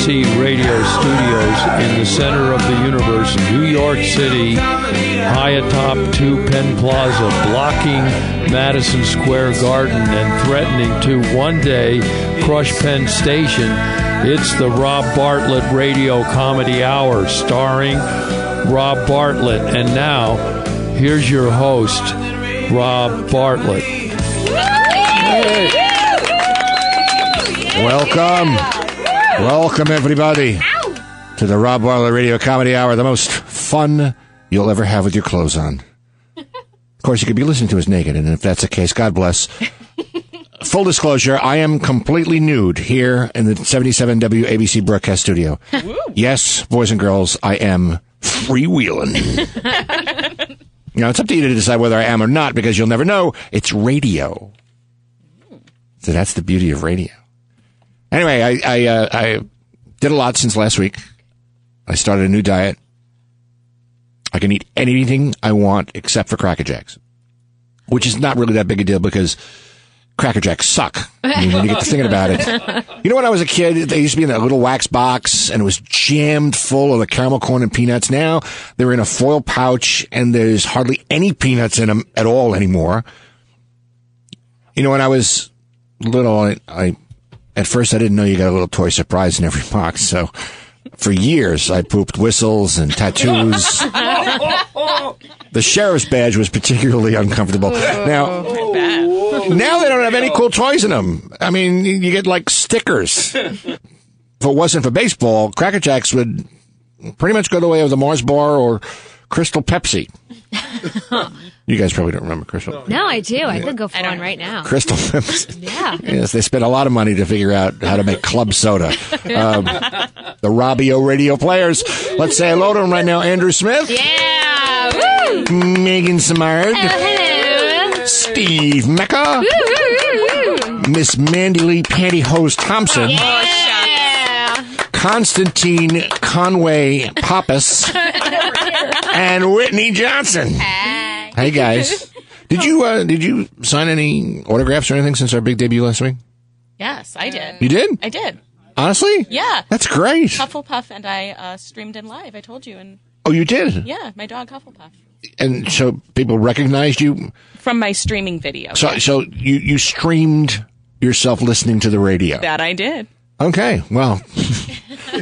WABC radio studios in the center of the universe, New York City, high atop 2 Penn Plaza, blocking Madison Square Garden and threatening to one day crush Penn Station. It's the Rob Bartlett Radio Comedy Hour starring Rob Bartlett. And now, here's your host, Rob Bartlett. Welcome. Welcome, everybody, to the Rob Bartlett Radio Comedy Hour, the most fun you'll ever have with your clothes on. Of course, you could be listening to us naked, and if that's the case, God bless. Full disclosure, I am completely nude here in the 77 WABC broadcast studio. Yes, boys and girls, I am freewheeling. now, it's up to you to decide whether I am or not because you'll never know. It's radio. So that's the beauty of radio. Anyway, I I, uh, I did a lot since last week. I started a new diet. I can eat anything I want except for Cracker Jacks, which is not really that big a deal because Cracker Jacks suck. I mean, when you get to thinking about it, you know, when I was a kid, they used to be in that little wax box and it was jammed full of the caramel corn and peanuts. Now they're in a foil pouch and there's hardly any peanuts in them at all anymore. You know, when I was little, I, I at first I didn't know you got a little toy surprise in every box. So for years I pooped whistles and tattoos. the sheriff's badge was particularly uncomfortable. Now, now they don't have any cool toys in them. I mean, you you get like stickers. If it wasn't for baseball, Cracker Jacks would pretty much go the way of the Mars bar or Crystal Pepsi. you guys probably don't remember Crystal. No, I do. I could go for one right now. Crystal Pepsi. Yeah. Yes, they spent a lot of money to figure out how to make club soda. Um, the Robbio radio players. Let's say hello to them right now. Andrew Smith, Yeah. Woo. Megan Samard, Hello. Steve Mecca, Woo, woo, woo, woo. Miss Mandy Lee Pantyhose Thompson, Yeah. Constantine Conway Pappas, and Whitney Johnson. Hey guys, did you uh, did you sign any autographs or anything since our big debut last week? Yes, I did. You did? I did. Honestly? Yeah. That's great. Hufflepuff and I uh, streamed in live. I told you, and Oh, you did? yeah, my dog Hufflepuff And so people recognized you. from my streaming video. So, so you, you streamed yourself listening to the radio. that I did. Okay. Well,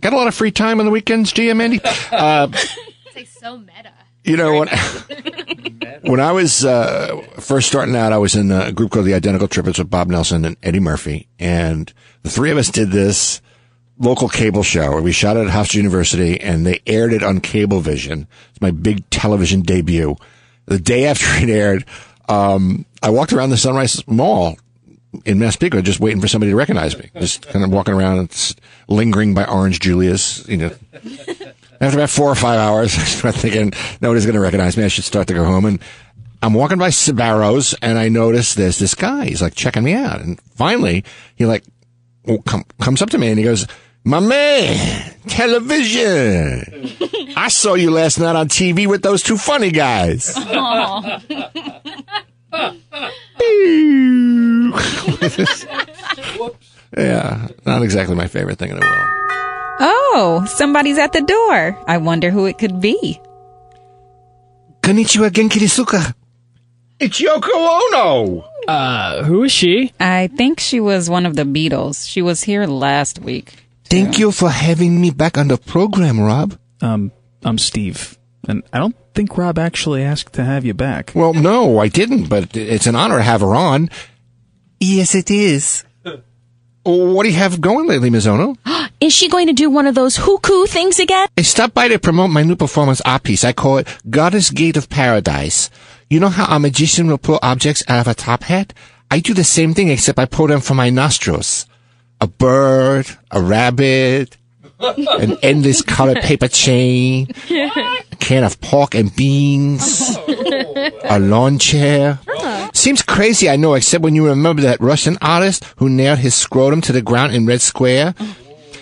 got a lot of free time on the weekends, do you, Mandy? Uh, It's like so meta. You know, when, when I was, uh, first starting out, I was in a group called the Identical Trippers with Bob Nelson and Eddie Murphy. And the three of us did this local cable show where we shot it at Hofstra University and they aired it on Cablevision. It's my big television debut. The day after it aired, um, I walked around the Sunrise Mall in Massapequa just waiting for somebody to recognize me. Just kind of walking around and lingering by Orange Julius, you know. After about four or five hours, I started thinking nobody's going to recognize me. I should start to go home. And I'm walking by Sbarro's and I notice there's this guy. He's like checking me out. And finally, he like well, come, comes up to me and he goes, my man, television. I saw you last night on TV with those two funny guys. yeah, not exactly my favorite thing in the world. Oh, somebody's at the door. I wonder who it could be. Konnichiwa genki desuka. It's Yoko Ono. Uh, who is she? I think she was one of the Beatles. She was here last week. Thank you for having me back on the program, Rob. Um, I'm Steve, and I don't think Rob actually asked to have you back. Well, no, I didn't, but it's an honor to have her on. Yes, it is. What do you have going lately, Ms. Ono? Is she going to do one of those huku things again? I stopped by to promote my new performance art piece. I call it Goddess Gate of Paradise. You know how a magician will pull objects out of a top hat? I do the same thing except I pull them from my nostrils. A bird, a rabbit, an endless colored paper chain, a can of pork and beans, oh. a lawn chair. Seems crazy, I know, except when you remember that Russian artist who nailed his scrotum to the ground in Red Square.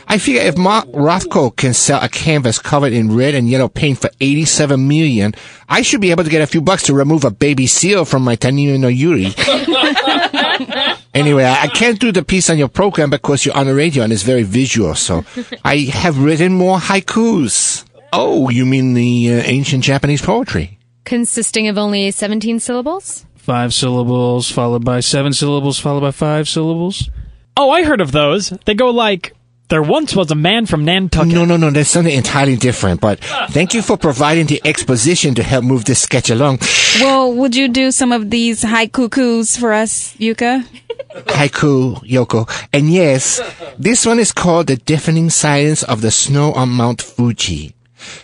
I figure if Mark Rothko can sell a canvas covered in red and yellow paint for 87 million, I should be able to get a few bucks to remove a baby seal from my Tanino no Yuri. anyway, I I can't do the piece on your program because you're on the radio and it's very visual, so I have written more haikus. Oh, you mean the uh, ancient Japanese poetry? Consisting of only 17 syllables? Five syllables followed by seven syllables followed by five syllables. Oh, I heard of those. They go like, there once was a man from Nantucket. No, no, no, that's something entirely different, but thank you for providing the exposition to help move this sketch along. Well, would you do some of these haikus for us, Yuka? Haiku, Yoko. And yes, this one is called The Deafening Silence of the Snow on Mount Fuji.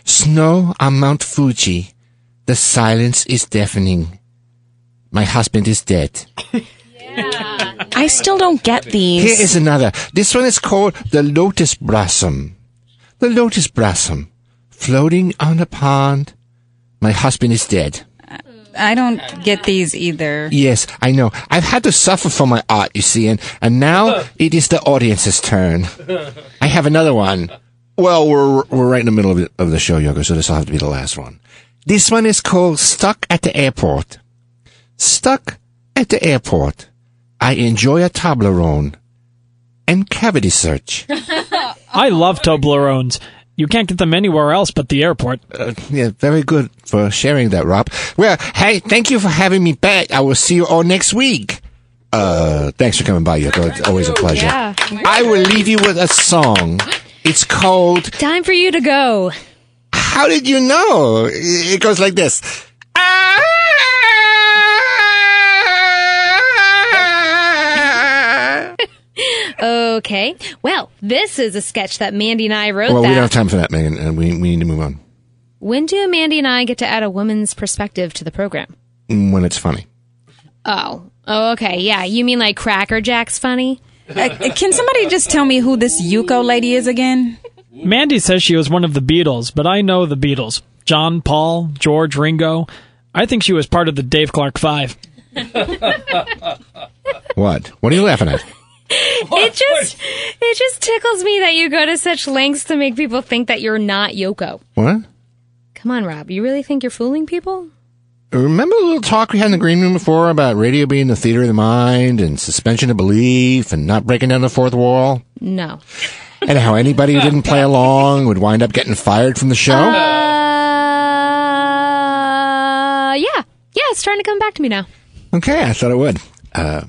Snow on Mount Fuji. The silence is deafening. My husband is dead. I still don't get these. Here is another. This one is called The Lotus Blossom. The Lotus Blossom. Floating on a pond. My husband is dead. Uh, I don't get these either. Yes, I know. I've had to suffer for my art, you see, and, and now it is the audience's turn. I have another one. Well, we're we're right in the middle of, it, of the show, Yoga, so this will have to be the last one. This one is called Stuck at the Airport. Stuck at the airport. I enjoy a Toblerone and cavity search. I love Toblerones. You can't get them anywhere else but the airport. Uh, yeah, very good for sharing that, Rob. Well, hey, thank you for having me back. I will see you all next week. Uh, thanks for coming by, Yoko. It's always a pleasure. Yeah. I will leave you with a song. It's called Time for you to go. How Did You Know? It goes like this. Okay. Well, this is a sketch that Mandy and I wrote Well, that. we don't have time for that, Megan, and we, we need to move on when do Mandy and I get to add a woman's perspective to the program? when it's funny. Oh. Oh, okay. Yeah. You mean like Cracker Jack's funny? Uh, can somebody just tell me who this Yuko lady is again? Mandy says she was one of the Beatles, but I know the Beatles. John, Paul, George, Ringo. I think she was part of the Dave Clark Five. What? What are you laughing at? It just it just tickles me that you go to such lengths to make people think that you're not Yoko. What? Come on, Rob. You really think you're fooling people? Remember the little talk we had in the green room before about radio being the theater of the mind and suspension of belief and not breaking down the fourth wall? No. And how anybody who didn't play along would wind up getting fired from the show? Uh, yeah. Yeah, it's trying to come back to me now. Okay, I thought it would. Uh,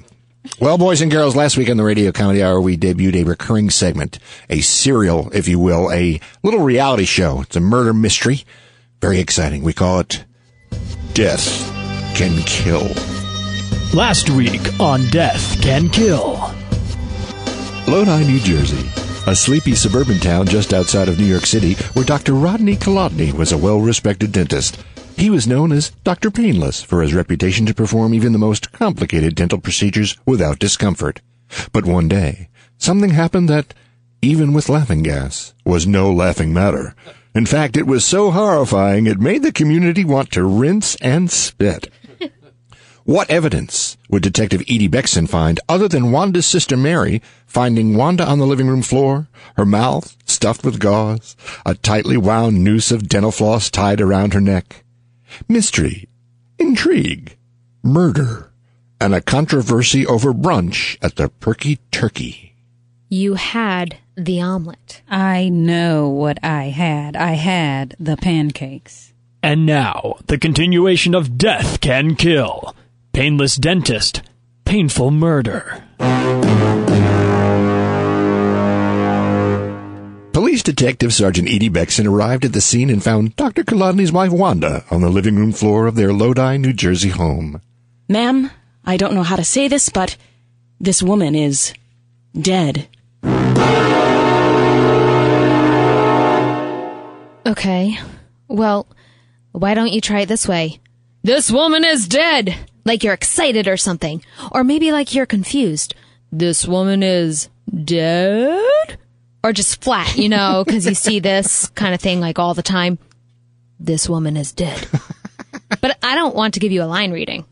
well, boys and girls, last week on the Radio Comedy Hour, we debuted a recurring segment, a serial, if you will, a little reality show. It's a murder mystery. Very exciting. We call it Death Can Kill. Last week on Death Can Kill. Lodi, New Jersey, a sleepy suburban town just outside of New York City, where Dr. Rodney Kolodny was a well-respected dentist. He was known as Dr. Painless for his reputation to perform even the most complicated dental procedures without discomfort. But one day, something happened that, even with laughing gas, was no laughing matter. In fact, it was so horrifying it made the community want to rinse and spit. What evidence would Detective Edie Beckson find other than Wanda's sister Mary finding Wanda on the living room floor, her mouth stuffed with gauze, a tightly wound noose of dental floss tied around her neck? Mystery, intrigue, murder, and a controversy over brunch at the Perky Turkey. You had the omelet. I know what I had. I had the pancakes. And now, the continuation of Death Can Kill. Painless Dentist. Painful Murder. Detective Sergeant Edie Beckson arrived at the scene and found Dr. Kolodny's wife Wanda on the living room floor of their Lodi, New Jersey home. Ma'am, I don't know how to say this, but this woman is dead. Okay. Well, why don't you try it this way? This woman is dead! Like you're excited or something. Or maybe like you're confused. This woman is dead? Or just flat, you know, because you see this kind of thing like all the time. This woman is dead. but I don't want to give you a line reading.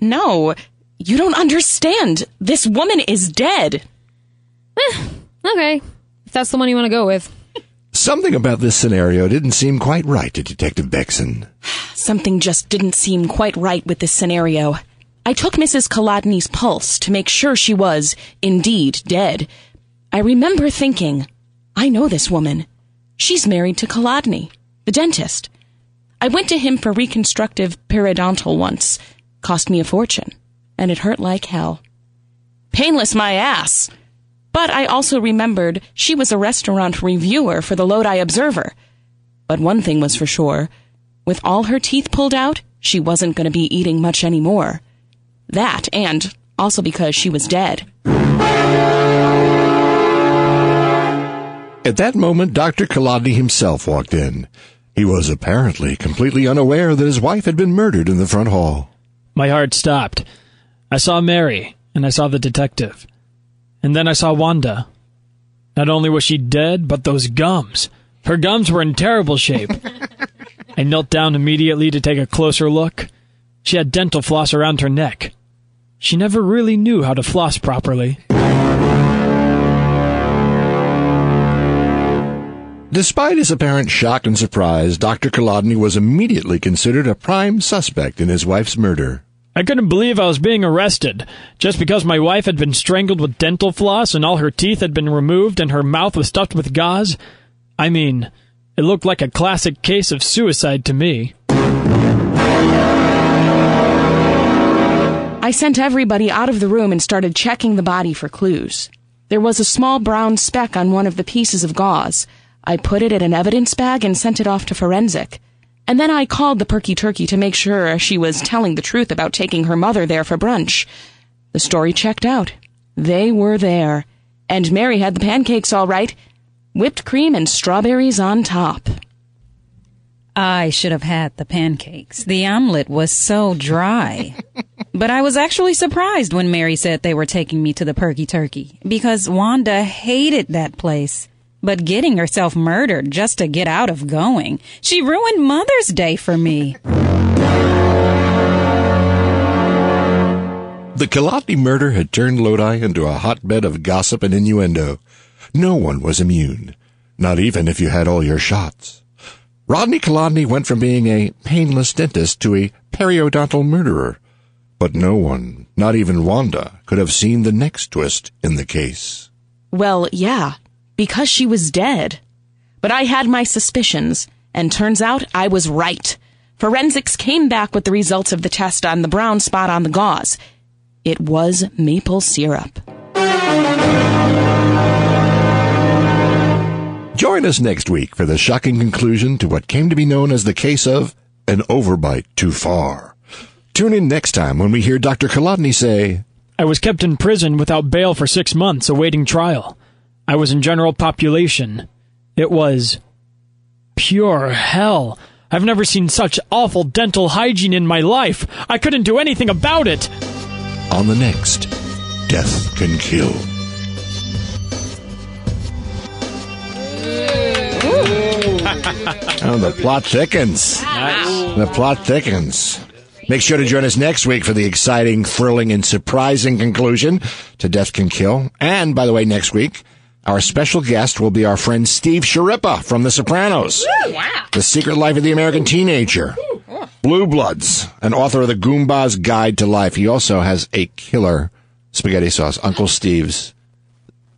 No, you don't understand. This woman is dead. Eh, okay. If that's the one you want to go with. Something about this scenario didn't seem quite right to Detective Beckson. Something just didn't seem quite right with this scenario. I took Mrs. Kolodny's pulse to make sure she was, indeed, dead. I remember thinking, I know this woman. She's married to Kolodny, the dentist. I went to him for reconstructive periodontal once. Cost me a fortune, and it hurt like hell. Painless my ass! But I also remembered she was a restaurant reviewer for the Lodi Observer. But one thing was for sure. With all her teeth pulled out, she wasn't going to be eating much anymore. That, and also because she was dead. At that moment, Dr. Kolodny himself walked in. He was apparently completely unaware that his wife had been murdered in the front hall. My heart stopped. I saw Mary, and I saw the detective. And then I saw Wanda. Not only was she dead, but those gums. Her gums were in terrible shape. I knelt down immediately to take a closer look. She had dental floss around her neck. She never really knew how to floss properly. Despite his apparent shock and surprise, Dr. Kolodny was immediately considered a prime suspect in his wife's murder. I couldn't believe I was being arrested just because my wife had been strangled with dental floss and all her teeth had been removed and her mouth was stuffed with gauze. I mean, it looked like a classic case of suicide to me. I sent everybody out of the room and started checking the body for clues. There was a small brown speck on one of the pieces of gauze. I put it in an evidence bag and sent it off to forensic. And then I called the perky turkey to make sure she was telling the truth about taking her mother there for brunch. The story checked out. They were there. And Mary had the pancakes all right. Whipped cream and strawberries on top. I should have had the pancakes. The omelet was so dry. but I was actually surprised when Mary said they were taking me to the Perky Turkey because Wanda hated that place. But getting herself murdered just to get out of going, she ruined Mother's Day for me. The Kolodny murder had turned Lodi into a hotbed of gossip and innuendo. No one was immune, not even if you had all your shots. Rodney Kolodny went from being a painless dentist to a periodontal murderer. But no one, not even Wanda, could have seen the next twist in the case. Well, yeah, because she was dead. But I had my suspicions, and turns out I was right. Forensics came back with the results of the test on the brown spot on the gauze. It was maple syrup. Join us next week for the shocking conclusion to what came to be known as the case of an overbite too far. Tune in next time when we hear Dr. Kolodny say, I was kept in prison without bail for six months awaiting trial. I was in general population. It was pure hell. I've never seen such awful dental hygiene in my life. I couldn't do anything about it. on the next Death Can Kill. oh, the plot thickens. The plot thickens. Make sure to join us next week for the exciting, thrilling, and surprising conclusion to Death Can Kill. And, by the way, next week, our special guest will be our friend Steve Schirripa from The Sopranos. The Secret Life of the American Teenager. Blue Bloods, an author of the Goomba's Guide to Life. He also has a killer spaghetti sauce, Uncle Steve's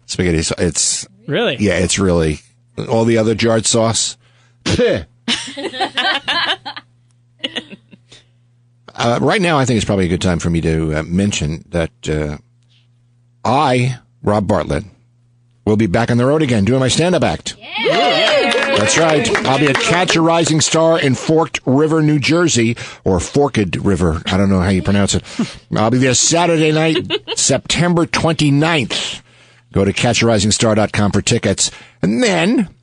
spaghetti sauce. It's, Really? yeah, it's really, all the other jarred sauce. uh, right now, I think it's probably a good time for me to uh, mention that uh, I, Rob Bartlett, will be back on the road again doing my stand-up act. That's right. I'll be at Catch a Rising Star in Forked River, New Jersey, or Forked River. I don't know how you pronounce it. I'll be there Saturday night, September 29th. Go to catcharisingstar.com for tickets. And then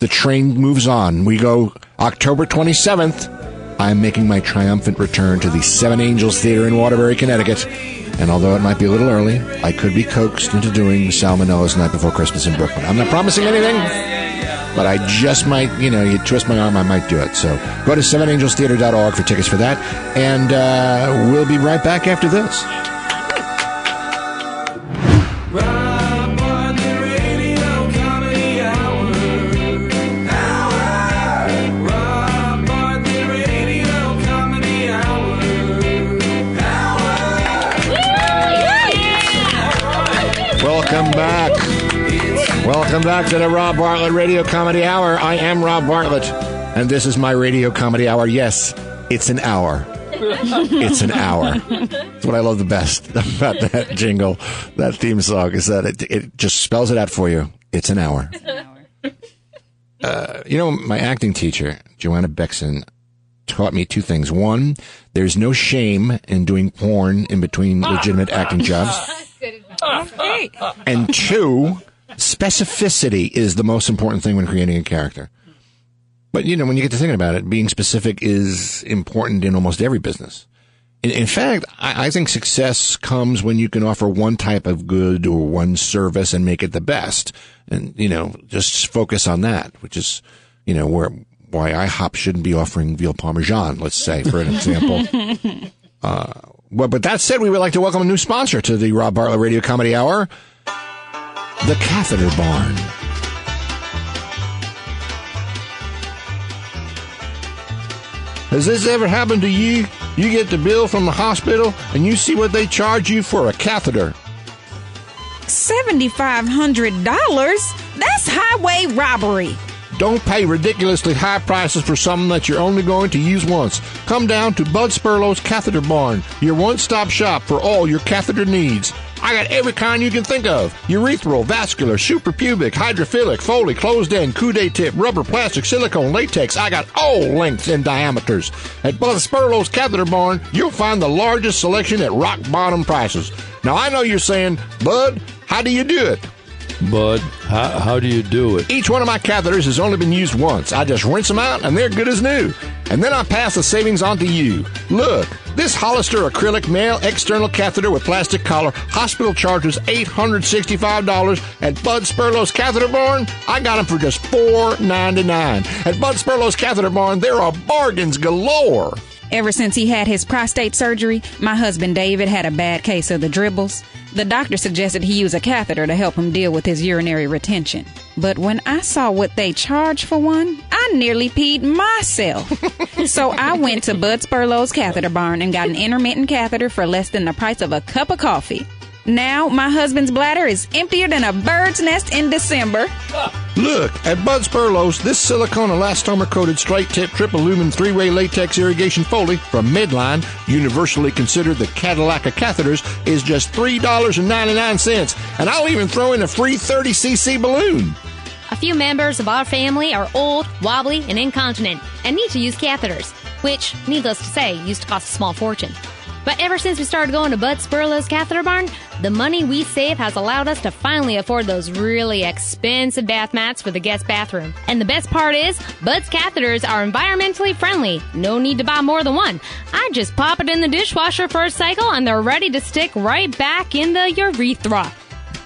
the train moves on. We go October 27th. I'm making my triumphant return to the Seven Angels Theater in Waterbury, Connecticut. And although it might be a little early, I could be coaxed into doing Salmonella's Night Before Christmas in Brooklyn. I'm not promising anything, but I just might, you know, you twist my arm, I might do it. So go to sevenangelstheater.org for tickets for that. And uh, we'll be right back after this. Back to the Rob Bartlett Radio Comedy Hour. I am Rob Bartlett, and this is my Radio Comedy Hour. Yes, it's an hour. It's an hour. That's what I love the best about that jingle, that theme song, is that it, it just spells it out for you. It's an hour. Uh, you know, my acting teacher, Joanna Bexon, taught me two things. One, there's no shame in doing porn in between legitimate acting jobs. And two, specificity is the most important thing when creating a character. But you know, when you get to thinking about it, being specific is important in almost every business. In, in fact, I, I think success comes when you can offer one type of good or one service and make it the best. And, you know, just focus on that, which is, you know, where, why IHOP shouldn't be offering veal parmesan, let's say, for an example. uh, well, but that said, we would like to welcome a new sponsor to the Rob Bartlett Radio Comedy Hour, the Catheter Barn. Has this ever happened to you? You get the bill from the hospital and you see what they charge you for a catheter. $7,500? That's highway robbery. Don't pay ridiculously high prices for something that you're only going to use once. Come down to Bud Sperlo's Catheter Barn, your one-stop shop for all your catheter needs. I got every kind you can think of. Urethral, vascular, suprapubic, hydrophilic, Foley, closed end, coude tip, rubber, plastic, silicone, latex. I got all lengths and diameters. At Bud Sperlo's Catheter Barn, you'll find the largest selection at rock bottom prices. Now I know you're saying, Bud, how do you do it? Bud, how, how do you do it? Each one of my catheters has only been used once. I just rinse them out and they're good as new. And then I pass the savings on to you. Look, this Hollister acrylic male external catheter with plastic collar, hospital charges $865 at Bud Sperlo's Catheter Barn. I got them for just $4.99. At Bud Sperlo's Catheter Barn, there are bargains galore. Ever since he had his prostate surgery, my husband David had a bad case of the dribbles. The doctor suggested he use a catheter to help him deal with his urinary retention. But when I saw what they charge for one, I nearly peed myself. so I went to Bud Sperlo's catheter barn and got an intermittent catheter for less than the price of a cup of coffee. Now my husband's bladder is emptier than a bird's nest in December. Look, at Bud's Sperlo's, this silicone elastomer coated straight tip triple lumen three way latex irrigation Foley from Medline, universally considered the Cadillac of catheters, is just $3.99. And I'll even throw in a free 30cc balloon. A few members of our family are old, wobbly, and incontinent and need to use catheters, which, needless to say, used to cost a small fortune. But ever since we started going to Bud Sperlo's Catheter Barn, the money we save has allowed us to finally afford those really expensive bath mats for the guest bathroom. And the best part is, Bud's catheters are environmentally friendly. No need to buy more than one. I just pop it in the dishwasher for a cycle and they're ready to stick right back in the urethra.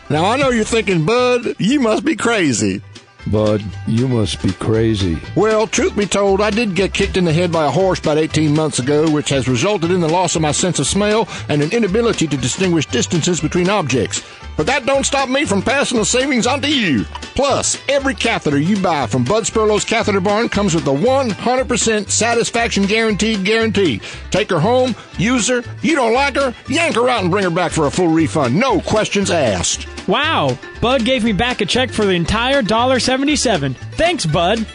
Now I know you're thinking, Bud, you must be crazy. Bud, you must be crazy. Well, truth be told, I did get kicked in the head by a horse about 18 months ago, which has resulted in the loss of my sense of smell and an inability to distinguish distances between objects. But that don't stop me from passing the savings on to you. Plus, every catheter you buy from Bud Sperlo's Catheter Barn comes with a 100% satisfaction guaranteed guarantee. Take her home, use her, you don't like her, yank her out and bring her back for a full refund. No questions asked. Wow, Bud gave me back a check for the entire $1.77. Thanks, Bud.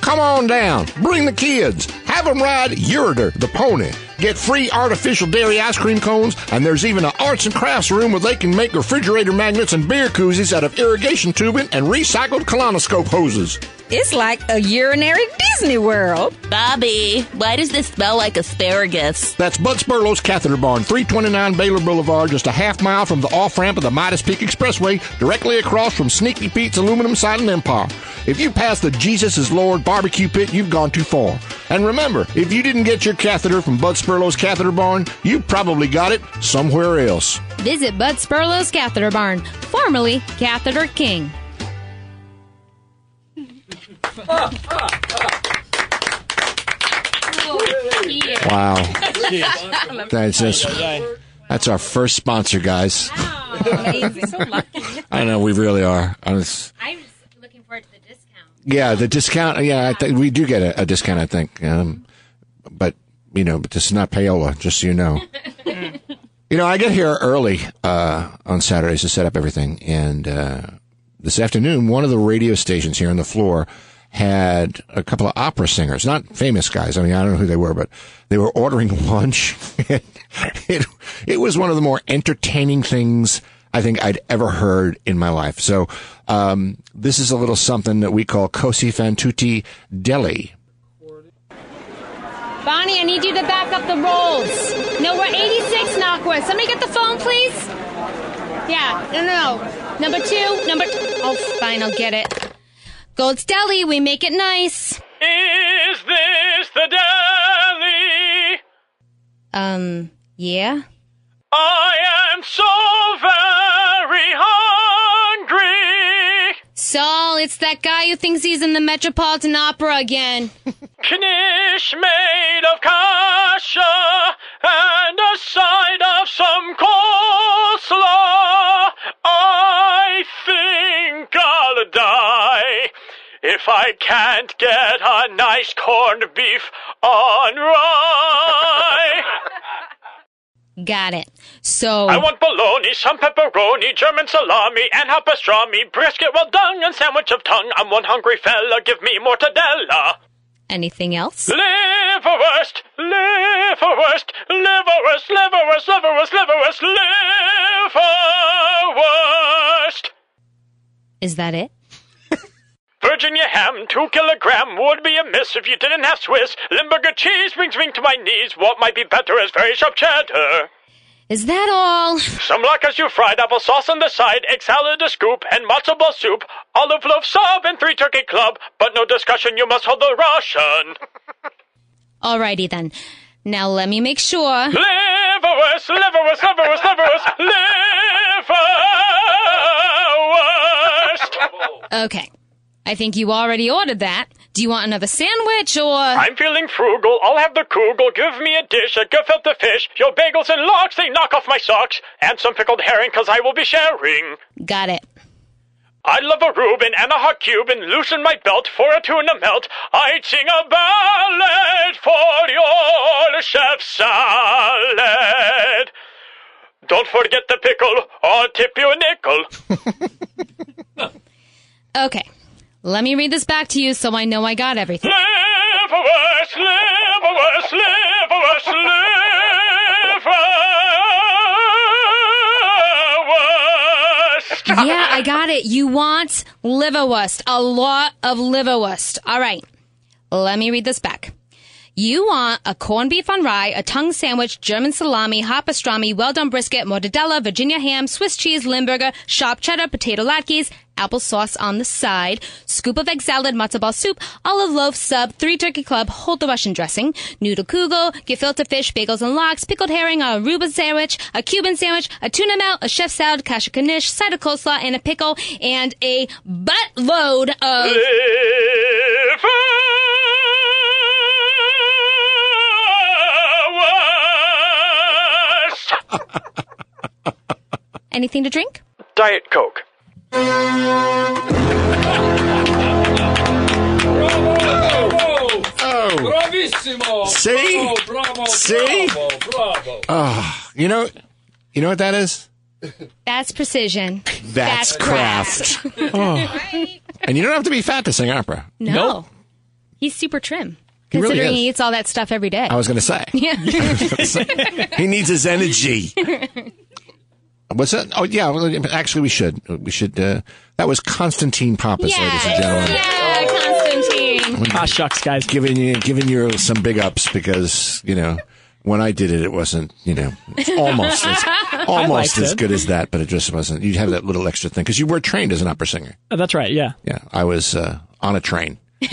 Come on down. Bring the kids. Have them ride Urider, the pony. Get free artificial dairy ice cream cones, and there's even an arts and crafts room where they can make refrigerator magnets and beer koozies out of irrigation tubing and recycled colonoscope hoses. It's like a urinary Disney World. Bobby, why does this smell like asparagus? That's Bud Sperlo's Catheter Barn, 329 Baylor Boulevard, just a half mile from the off ramp of the Midas Peak Expressway, directly across from Sneaky Pete's Aluminum Siding Empire. If you pass the Jesus is Lord barbecue pit, you've gone too far. And remember, if you didn't get your catheter from Bud Sperlo's Catheter Barn, you probably got it somewhere else. Visit Bud Sperlo's Catheter Barn, formerly Catheter King. Wow. That's just, that's our first sponsor, guys. I know we really are. I was, I'm just looking forward to the discount. yeah, the discount. Yeah, I th- we do get a, a discount, I think. Um, but you know, but this is not payola, just so you know. You know, I get here early uh, on Saturdays to set up everything, and uh, this afternoon, one of the radio stations here on the floor had a couple of opera singers, not famous guys. I mean, I don't know who they were, but they were ordering lunch. it it was one of the more entertaining things I think I'd ever heard in my life. So um, this is a little something that we call Cosi fan tutti deli. Bonnie, I need you to back up the rolls. No, we're 86 Knockwurst. Somebody get the phone, please. Yeah, no, no, no. Number two, number. T- oh, fine, I'll get it. Gold's Deli, we make it nice. Is this the deli? Um, yeah? I am so very hungry. Saul, it's that guy who thinks he's in the Metropolitan Opera again. Knish made of kasha and a side of some coleslaw. I think I'll die if I can't get a nice corned beef on rye. Got it. So, I want bologna, some pepperoni, German salami, and half pastrami, brisket well done, and sandwich of tongue. I'm one hungry fella, give me mortadella. anything else? Liverwurst, liverwurst, liverwurst, liverwurst, liverwurst, liverwurst, liverwurst. Is that it? Virginia ham, two kilogram, would be amiss if you didn't have Swiss. Limburger cheese brings me to my knees. What might be better is very sharp cheddar. Is that all? Some luck as you fried applesauce on the side, egg salad a scoop, and matzo ball soup, olive loaf sub, and three turkey club. But no discussion, you must hold the Russian. Alrighty then. Now let me make sure. Liverwurst, liverwurst, liverwurst, liverwurst, liverwurst. Okay. I think you already ordered that. Do you want another sandwich or. I'm feeling frugal. I'll have the kugel. Give me a dish, a gefilte fish, your bagels and lox. They knock off my socks, and some pickled herring, 'cause I will be sharing. Got it. I'd love a Reuben and a hot cube and loosen my belt for a tuna melt. I'd sing a ballad for your chef salad. Don't forget the pickle, I'll tip you a nickel. Okay. Let me read this back to you so I know I got everything. Liverwurst, liverwurst, liverwurst, liverwurst. yeah, I got it. You want liverwurst. A lot of liverwurst. All right. Let me read this back. You want a corned beef on rye, a tongue sandwich, German salami, hot pastrami, well done brisket, mortadella, Virginia ham, Swiss cheese, Limburger, sharp cheddar, potato latkes, applesauce on the side, scoop of egg salad, matzo ball soup, olive loaf sub, three turkey club, hold the Russian dressing, noodle kugel, gefilte fish, bagels and lox, pickled herring, a Aruba sandwich, a Cuban sandwich, a tuna melt, a chef salad, kasha knish, side of coleslaw, and a pickle, and a buttload of. Anything to drink? Diet Coke. Oh, Bravissimo! See? Bravo, bravo, See? bravo, bravo. Ah, you know, you know what that is? That's precision. That's, craft. Oh. And you don't have to be fat to sing opera. No. He's super trim. He really Considering is. he eats all that stuff every day. I was going to say. yeah. he needs his energy. What's that? Oh, yeah. well, Actually, we should. We should. Uh, that was Constantine Pappas, ladies and gentlemen. Yeah, Constantine. Ah, shucks, guys. Giving you, giving you some big ups because you know when I did it, it wasn't you know almost as, almost as it. good as that, but it just wasn't. You have that little extra thing because you were trained as an opera singer. Uh, that's right. Yeah. Yeah, I was uh, on a train.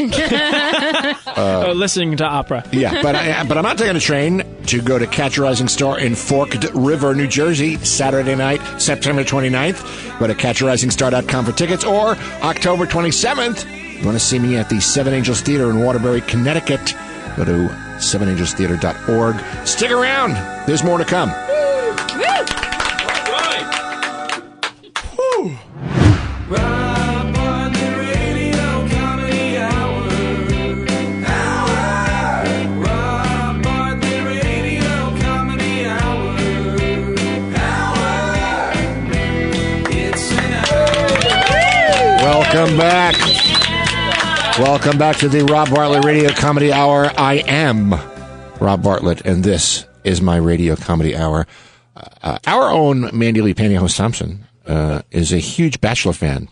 Uh, oh, listening to opera. Yeah, but I, but I'm not taking a train to go to Catch a Rising Star in Forked River, New Jersey, Saturday night, September 29th. Go to catcharisingstar.com for tickets or October 27th. You want to see me at the Seven Angels Theater in Waterbury, Connecticut? Go to sevenangelstheater.org. Stick around. There's more to come. Welcome back. Welcome back to the Rob Bartlett Radio Comedy Hour. I am Rob Bartlett, and this is my radio comedy hour. Uh, our own Mandy Lee Pantyhose Thompson uh, is a huge Bachelor fan,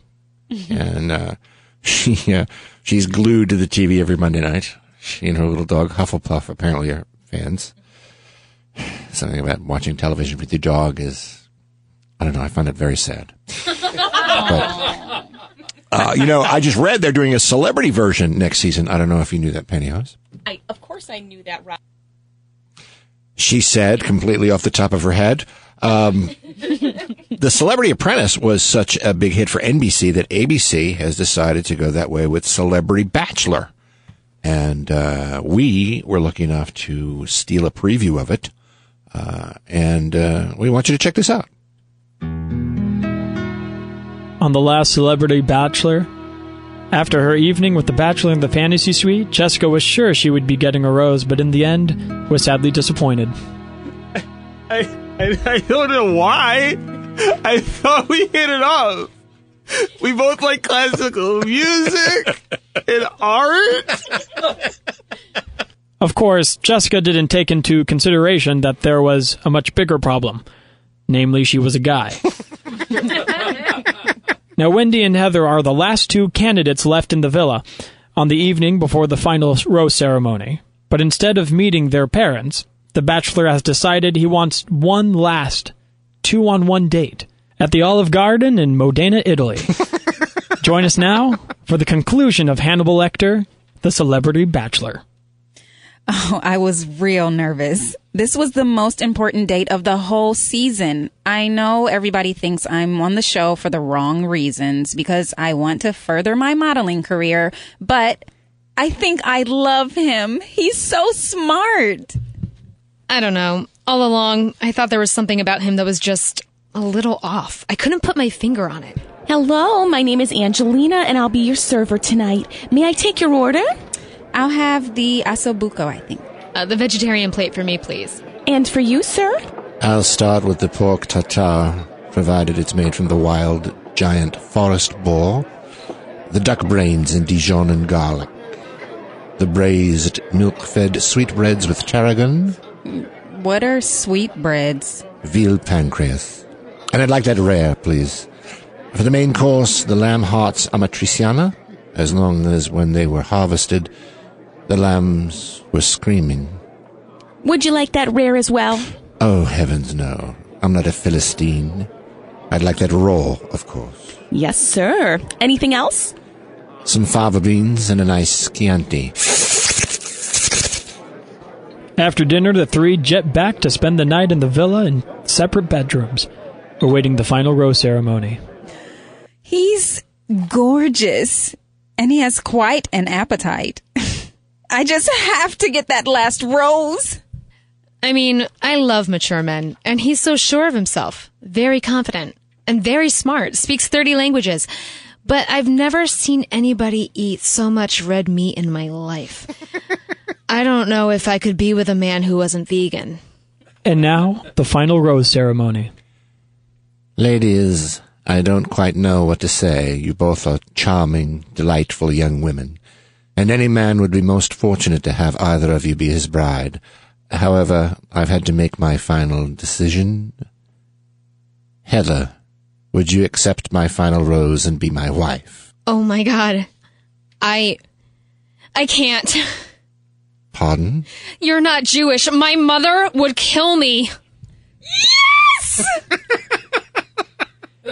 and uh, she uh, she's glued to the TV every Monday night. She and her little dog Hufflepuff apparently are fans. Something about watching television with your dog is, I don't know. I find it very sad. but uh, you know, I just read they're doing a celebrity version next season. I don't know if you knew that, Pantyhose. I, of course, I knew that. Rob. She said, completely off the top of her head. Um, the Celebrity Apprentice was such a big hit for NBC that ABC has decided to go that way with Celebrity Bachelor. And uh, we were lucky enough to steal a preview of it. Uh, and uh, we want you to check this out. On the last Celebrity Bachelor, after her evening with the Bachelor in the Fantasy Suite, Jessica was sure she would be getting a rose, but in the end was sadly disappointed. I, I, I don't know why. I thought we hit it off. We both like classical music and art. Of course, Jessica didn't take into consideration that there was a much bigger problem. Namely, she was a guy. now, Wendy and Heather are the last two candidates left in the villa on the evening before the final rose ceremony. But instead of meeting their parents, the bachelor has decided he wants one last two on one date at the Olive Garden in Modena, Italy. Join us now for the conclusion of Hannibal Lecter, The Celebrity Bachelor. Oh, I was real nervous. This was the most important date of the whole season. I know everybody thinks I'm on the show for the wrong reasons because I want to further my modeling career, but I think I love him. He's so smart. I don't know. All along, I thought there was something about him that was just a little off. I couldn't put my finger on it. Hello, my name is Angelina, and I'll be your server tonight. May I take your order? I'll have the osso buco, I think. Uh, the vegetarian plate for me, please. And for you, sir? I'll start with the pork tartare, provided it's made from the wild giant forest boar, the duck brains in Dijon and garlic, the braised milk-fed sweetbreads with tarragon, What are sweetbreads? veal pancreas. And I'd like that rare, please. For the main course, the lamb hearts amatriciana, as long as when they were harvested, the lambs were screaming. Would you like that rare as well? Oh, heavens no. I'm not a Philistine. I'd like that raw, of course. Yes, sir. Anything else? Some fava beans and a nice Chianti. After dinner, the three jet back to spend the night in the villa in separate bedrooms, awaiting the final rose ceremony. He's gorgeous, and he has quite an appetite. I just have to get that last rose. I mean, I love mature men, and he's so sure of himself, very confident, and very smart, speaks 30 languages. But I've never seen anybody eat so much red meat in my life. I don't know if I could be with a man who wasn't vegan. And now, the final rose ceremony. Ladies, I don't quite know what to say. You both are charming, delightful young women, and any man would be most fortunate to have either of you be his bride. However, I've had to make my final decision. Heather, would you accept my final rose and be my wife? Oh my god. I. I can't. Pardon? You're not Jewish. My mother would kill me. Yes!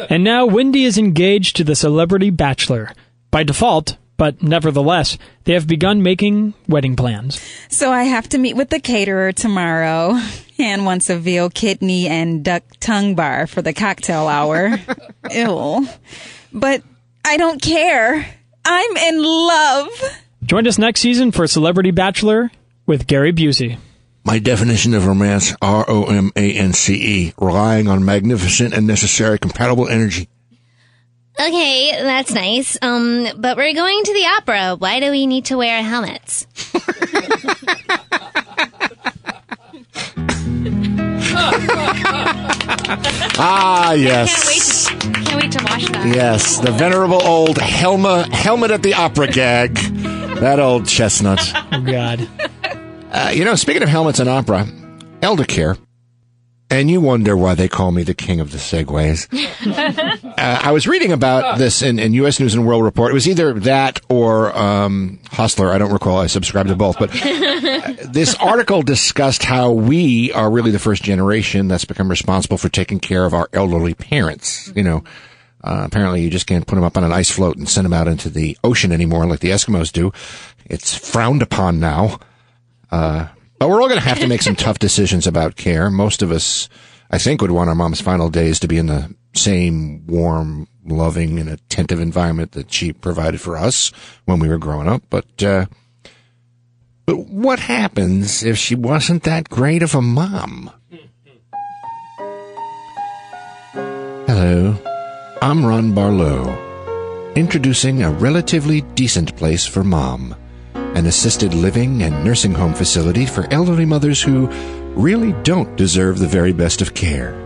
And now Wendy is engaged to the celebrity bachelor. By default, but nevertheless, they have begun making wedding plans. So I have to meet with the caterer tomorrow. And wants a veal kidney and duck tongue bar for the cocktail hour. Ew. But I don't care. I'm in love. Join us next season for Celebrity Bachelor with Gary Busey. My definition of romance, R-O-M-A-N-C-E, relying on magnificent and necessary compatible energy. Okay, that's nice. Um, but we're going to the opera. Why do we need to wear helmets? ah, Can't yes. wait to, can't wait to watch that. Yes, the venerable old Helma, helmet at the opera gag. That old chestnut. Oh, God. Uh, you know, speaking of helmets and opera, elder care. And you wonder why they call me the king of the segues. uh, I was reading about this in, in U.S. News and World Report. It was either that or um, Hustler. I don't recall. I subscribed to both. But uh, this article discussed how we are really the first generation that's become responsible for taking care of our elderly parents. You know, uh, apparently you just can't put them up on an ice float and send them out into the ocean anymore like the Eskimos do. It's frowned upon now. Uh, but we're all going to have to make some tough decisions about care. Most of us, I think, would want our mom's final days to be in the same warm, loving, and attentive environment that she provided for us when we were growing up. But, uh, but what happens if she wasn't that great of a mom? Hello, I'm Ron Barlow, introducing a relatively decent place for mom an assisted living and nursing home facility for elderly mothers who really don't deserve the very best of care.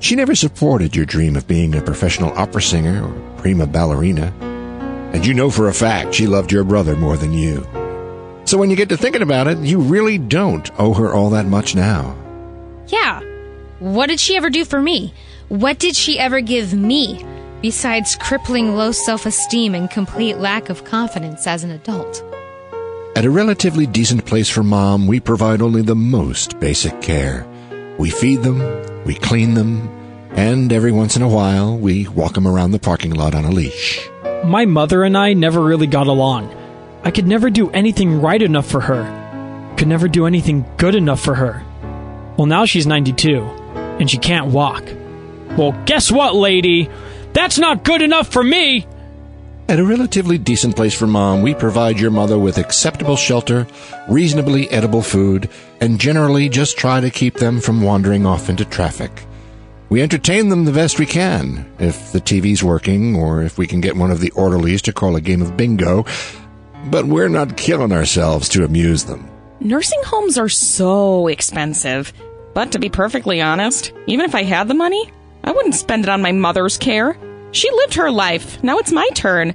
She never supported your dream of being a professional opera singer or prima ballerina, and you know for a fact she loved your brother more than you. So when you get to thinking about it, you really don't owe her all that much now. Yeah. What did she ever do for me? What did she ever give me besides crippling low self esteem and complete lack of confidence as an adult? At a relatively decent place for mom, we provide only the most basic care. We feed them, we clean them, and every once in a while, we walk them around the parking lot on a leash. My mother and I never really got along. I could never do anything right enough for her. Could never do anything good enough for her. Well, now she's 92, and she can't walk. Well, guess what, lady? That's not good enough for me! At a relatively decent place for mom, we provide your mother with acceptable shelter, reasonably edible food, and generally just try to keep them from wandering off into traffic. We entertain them the best we can, if the TV's working, or if we can get one of the orderlies to call a game of bingo, but we're not killing ourselves to amuse them. Nursing homes are so expensive. But to be perfectly honest, even if I had the money, I wouldn't spend it on my mother's care. She lived her life. Now it's my turn.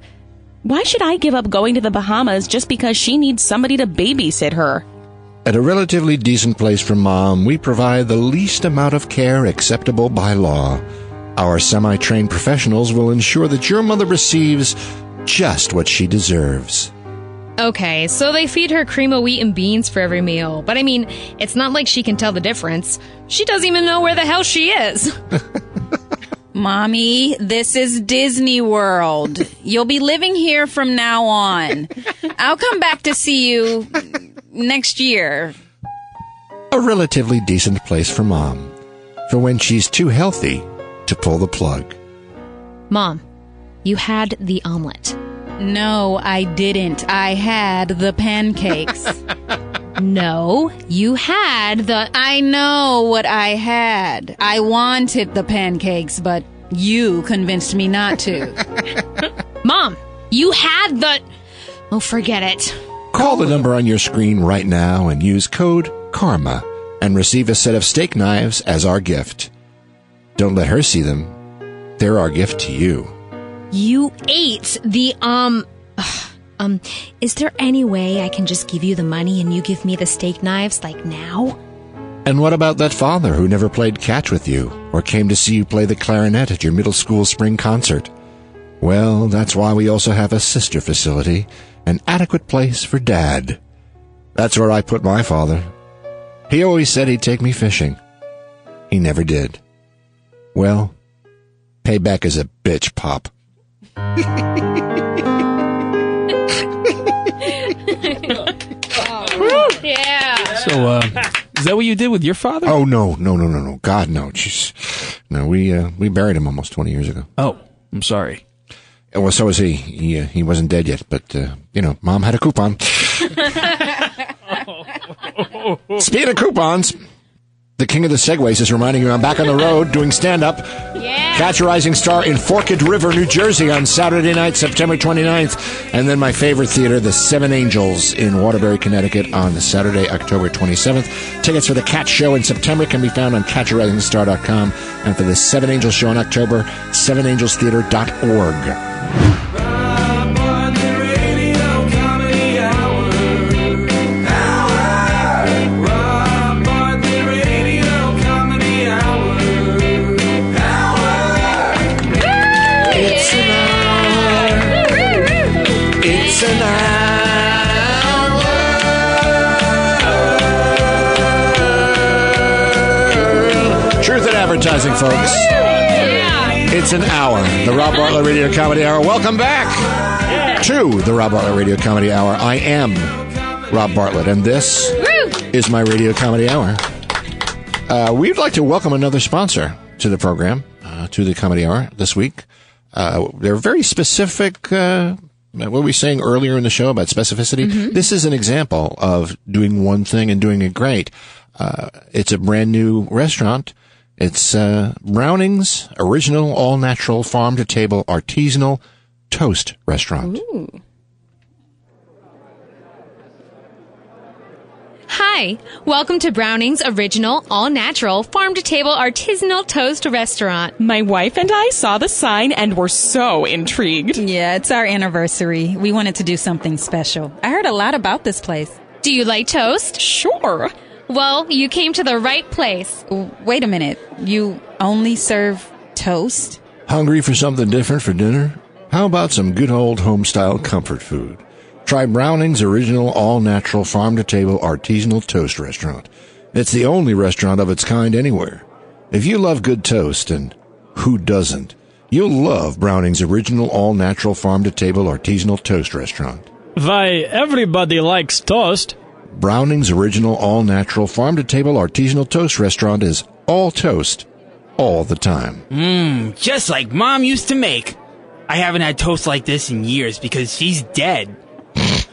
Why should I give up going to the Bahamas just because she needs somebody to babysit her? At a relatively decent place for mom, we provide the least amount of care acceptable by law. Our semi trained professionals will ensure that your mother receives just what she deserves. Okay, so they feed her cream of wheat and beans for every meal. But I mean, it's not like she can tell the difference. She doesn't even know where the hell she is. Mommy, this is Disney World. You'll be living here from now on. I'll come back to see you next year. A relatively decent place for mom, for when she's too healthy to pull the plug. Mom, you had the omelet. No, I didn't. I had the pancakes. No, you had the. I know what I had. I wanted the pancakes, but you convinced me not to. Mom, you had the. Oh, forget it. Call the number on your screen right now and use code KARMA and receive a set of steak knives as our gift. Don't let her see them. They're our gift to you. You ate the, um. Um, is there any way I can just give you the money and you give me the steak knives, like now? And what about that father who never played catch with you or came to see you play the clarinet at your middle school spring concert? Well, that's why we also have a sister facility, an adequate place for dad. That's where I put my father. He always said he'd take me fishing. He never did. Well, payback is a bitch, Pop. Yeah. So, uh, is that what you did with your father? Oh no, no, no, no, no. God no. Jeez. No, we uh, we buried him almost twenty years ago. Oh, I'm sorry. Uh, Well, so was he. He uh, he wasn't dead yet, but uh, you know, mom had a coupon. Speaking of coupons, the king of the segues is reminding you I'm back on the road doing stand up. Yeah. Catch a Rising Star in Forked River, New Jersey on Saturday night, September 29th. And then my favorite theater, the Seven Angels in Waterbury, Connecticut on Saturday, October 27th. Tickets for the Catch Show in September can be found on catcharisingstar.com. And for the Seven Angels show in October, sevenangelstheater.org. Folks. It's an hour. The Rob Bartlett Radio Comedy Hour. Welcome back to the Rob Bartlett Radio Comedy Hour. I am Rob Bartlett, and this is my Radio Comedy Hour. Uh, we'd like to welcome another sponsor to the program, uh, to the Comedy Hour this week. Uh, they're very specific. Uh, what were we saying earlier in the show about specificity? This is an example of doing one thing and doing it great. Uh, it's a brand new restaurant. It's uh, Browning's original all natural farm to table artisanal toast restaurant. Hi, welcome to Browning's original, all natural, farm to table artisanal toast restaurant. My wife and I saw the sign and were so intrigued. Yeah, it's our anniversary. We wanted to do something special. I heard a lot about this place. Do you like toast? Sure. Well, you came to the right place. Wait a minute. You only serve toast? Hungry for something different for dinner? How about some good old home style comfort food? Try Browning's original all natural farm to table artisanal toast restaurant. It's the only restaurant of its kind anywhere. If you love good toast, and who doesn't, you'll love Browning's original all natural farm to table artisanal toast restaurant. Why, everybody likes toast. Browning's original all natural farm to table artisanal toast restaurant is all toast all the time. Mmm, just like mom used to make. I haven't had toast like this in years because she's dead.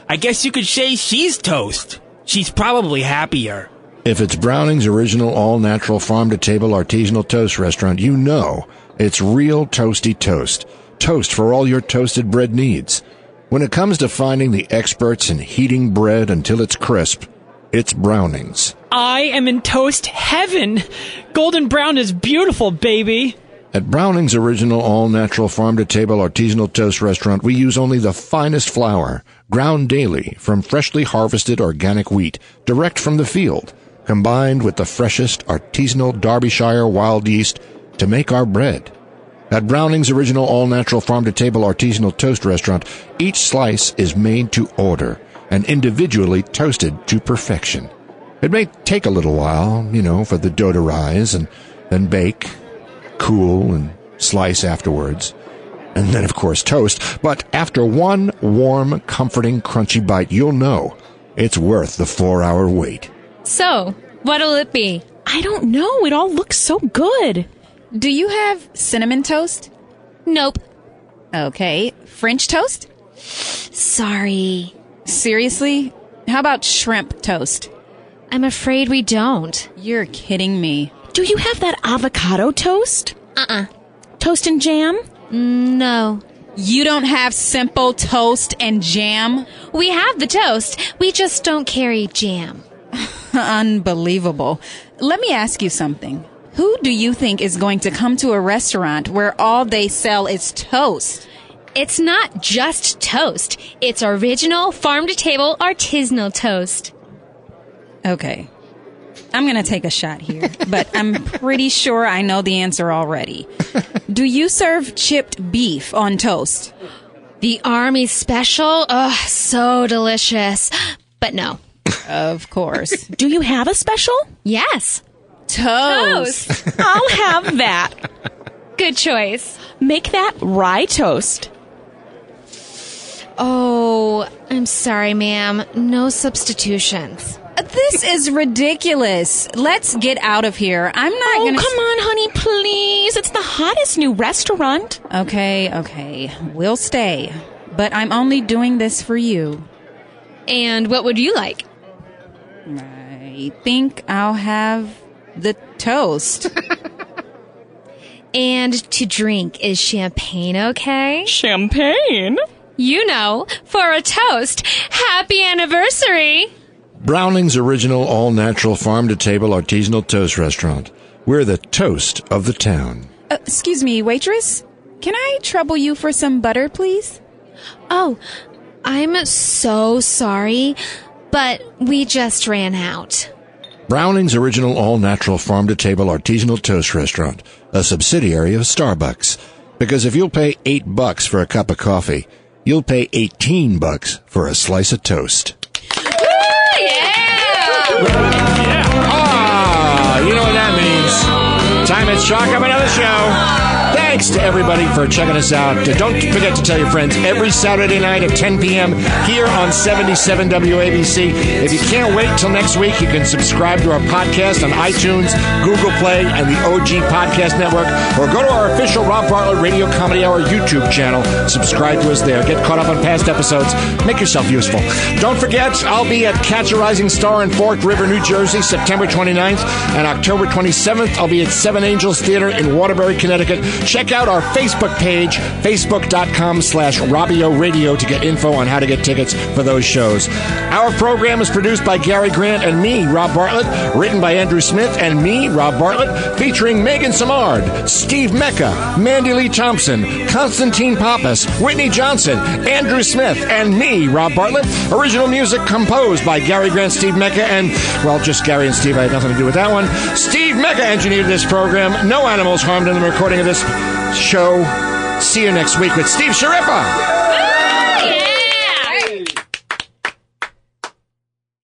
I guess you could say she's toast. She's probably happier. If it's Browning's original all natural farm to table artisanal toast restaurant, you know it's real toasty toast. Toast for all your toasted bread needs. When it comes to finding the experts in heating bread until it's crisp, it's Browning's. I am in toast heaven. Golden brown is beautiful, baby. At Browning's original all natural farm to table artisanal toast restaurant, we use only the finest flour, ground daily from freshly harvested organic wheat, direct from the field, combined with the freshest artisanal Derbyshire wild yeast to make our bread. At Browning's original all natural farm to table artisanal toast restaurant, each slice is made to order and individually toasted to perfection. It may take a little while, you know, for the dough to rise and then bake, cool, and slice afterwards. And then, of course, toast. But after one warm, comforting, crunchy bite, you'll know it's worth the four hour wait. So, what'll it be? I don't know. It all looks so good. Do you have cinnamon toast? Nope. Okay. French toast? Sorry. Seriously? How about shrimp toast? I'm afraid we don't. You're kidding me. Do you have that avocado toast? Uh uh Toast and jam? No. You don't have simple toast and jam? We have the toast. We just don't carry jam. Unbelievable. Let me ask you something. Who do you think is going to come to a restaurant where all they sell is toast? It's not just toast. It's original farm to table artisanal toast. Okay. I'm going to take a shot here, but I'm pretty sure I know the answer already. Do you serve chipped beef on toast? The army special? Oh, so delicious. But no. Of course. Do you have a special? Yes. Toast. I'll have that. Good choice. Make that rye toast. Oh, I'm sorry, ma'am. No substitutions. This is ridiculous. Let's get out of here. I'm not Oh, gonna. come on, honey, please. It's the hottest new restaurant. Okay, okay. We'll stay. But I'm only doing this for you. And what would you like? I think I'll have the toast. And to drink is champagne okay? Champagne? You know, for a toast. Happy anniversary! Browning's original all natural farm to table artisanal toast restaurant. We're the toast of the town. Uh, excuse me, waitress? Can I trouble you for some butter, please? Oh, I'm so sorry, but we just ran out. Browning's original all natural farm to table artisanal toast restaurant, a subsidiary of Starbucks. Because if you'll pay eight bucks for a cup of coffee, you'll pay 18 bucks for a slice of toast. Ooh yeah! Ah, you know what that means. Time it's chalk up another show. Thanks to everybody for checking us out. Don't forget to tell your friends every Saturday night at 10 p.m. here on 77 WABC. If you can't wait till next week, you can subscribe to our podcast on iTunes, Google Play, and the OG Podcast Network, or go to our official Rob Bartlett Radio Comedy Hour YouTube channel. Subscribe to us there. Get caught up on past episodes. Make yourself useful. Don't forget, I'll be at Catch a Rising Star in Fork River, New Jersey, September 29th, and October 27th, I'll be at Seven Angels Theater in Waterbury, Connecticut. Check out our Facebook page, facebook.com slash Robbio Radio to get info on how to get tickets for those shows. Our program is produced by Gary Grant and me, Rob Bartlett, written by Andrew Smith and me, Rob Bartlett, featuring Megan Samard, Steve Mecca, Mandy Lee Thompson, Constantine Pappas, Whitney Johnson, Andrew Smith, and me, Rob Bartlett. Original music composed by Gary Grant, Steve Mecca, and, well, just Gary and Steve. I had nothing to do with that one. Steve Mecca engineered this program. No animals harmed in the recording of this show. See you next week with Steve Schirripa.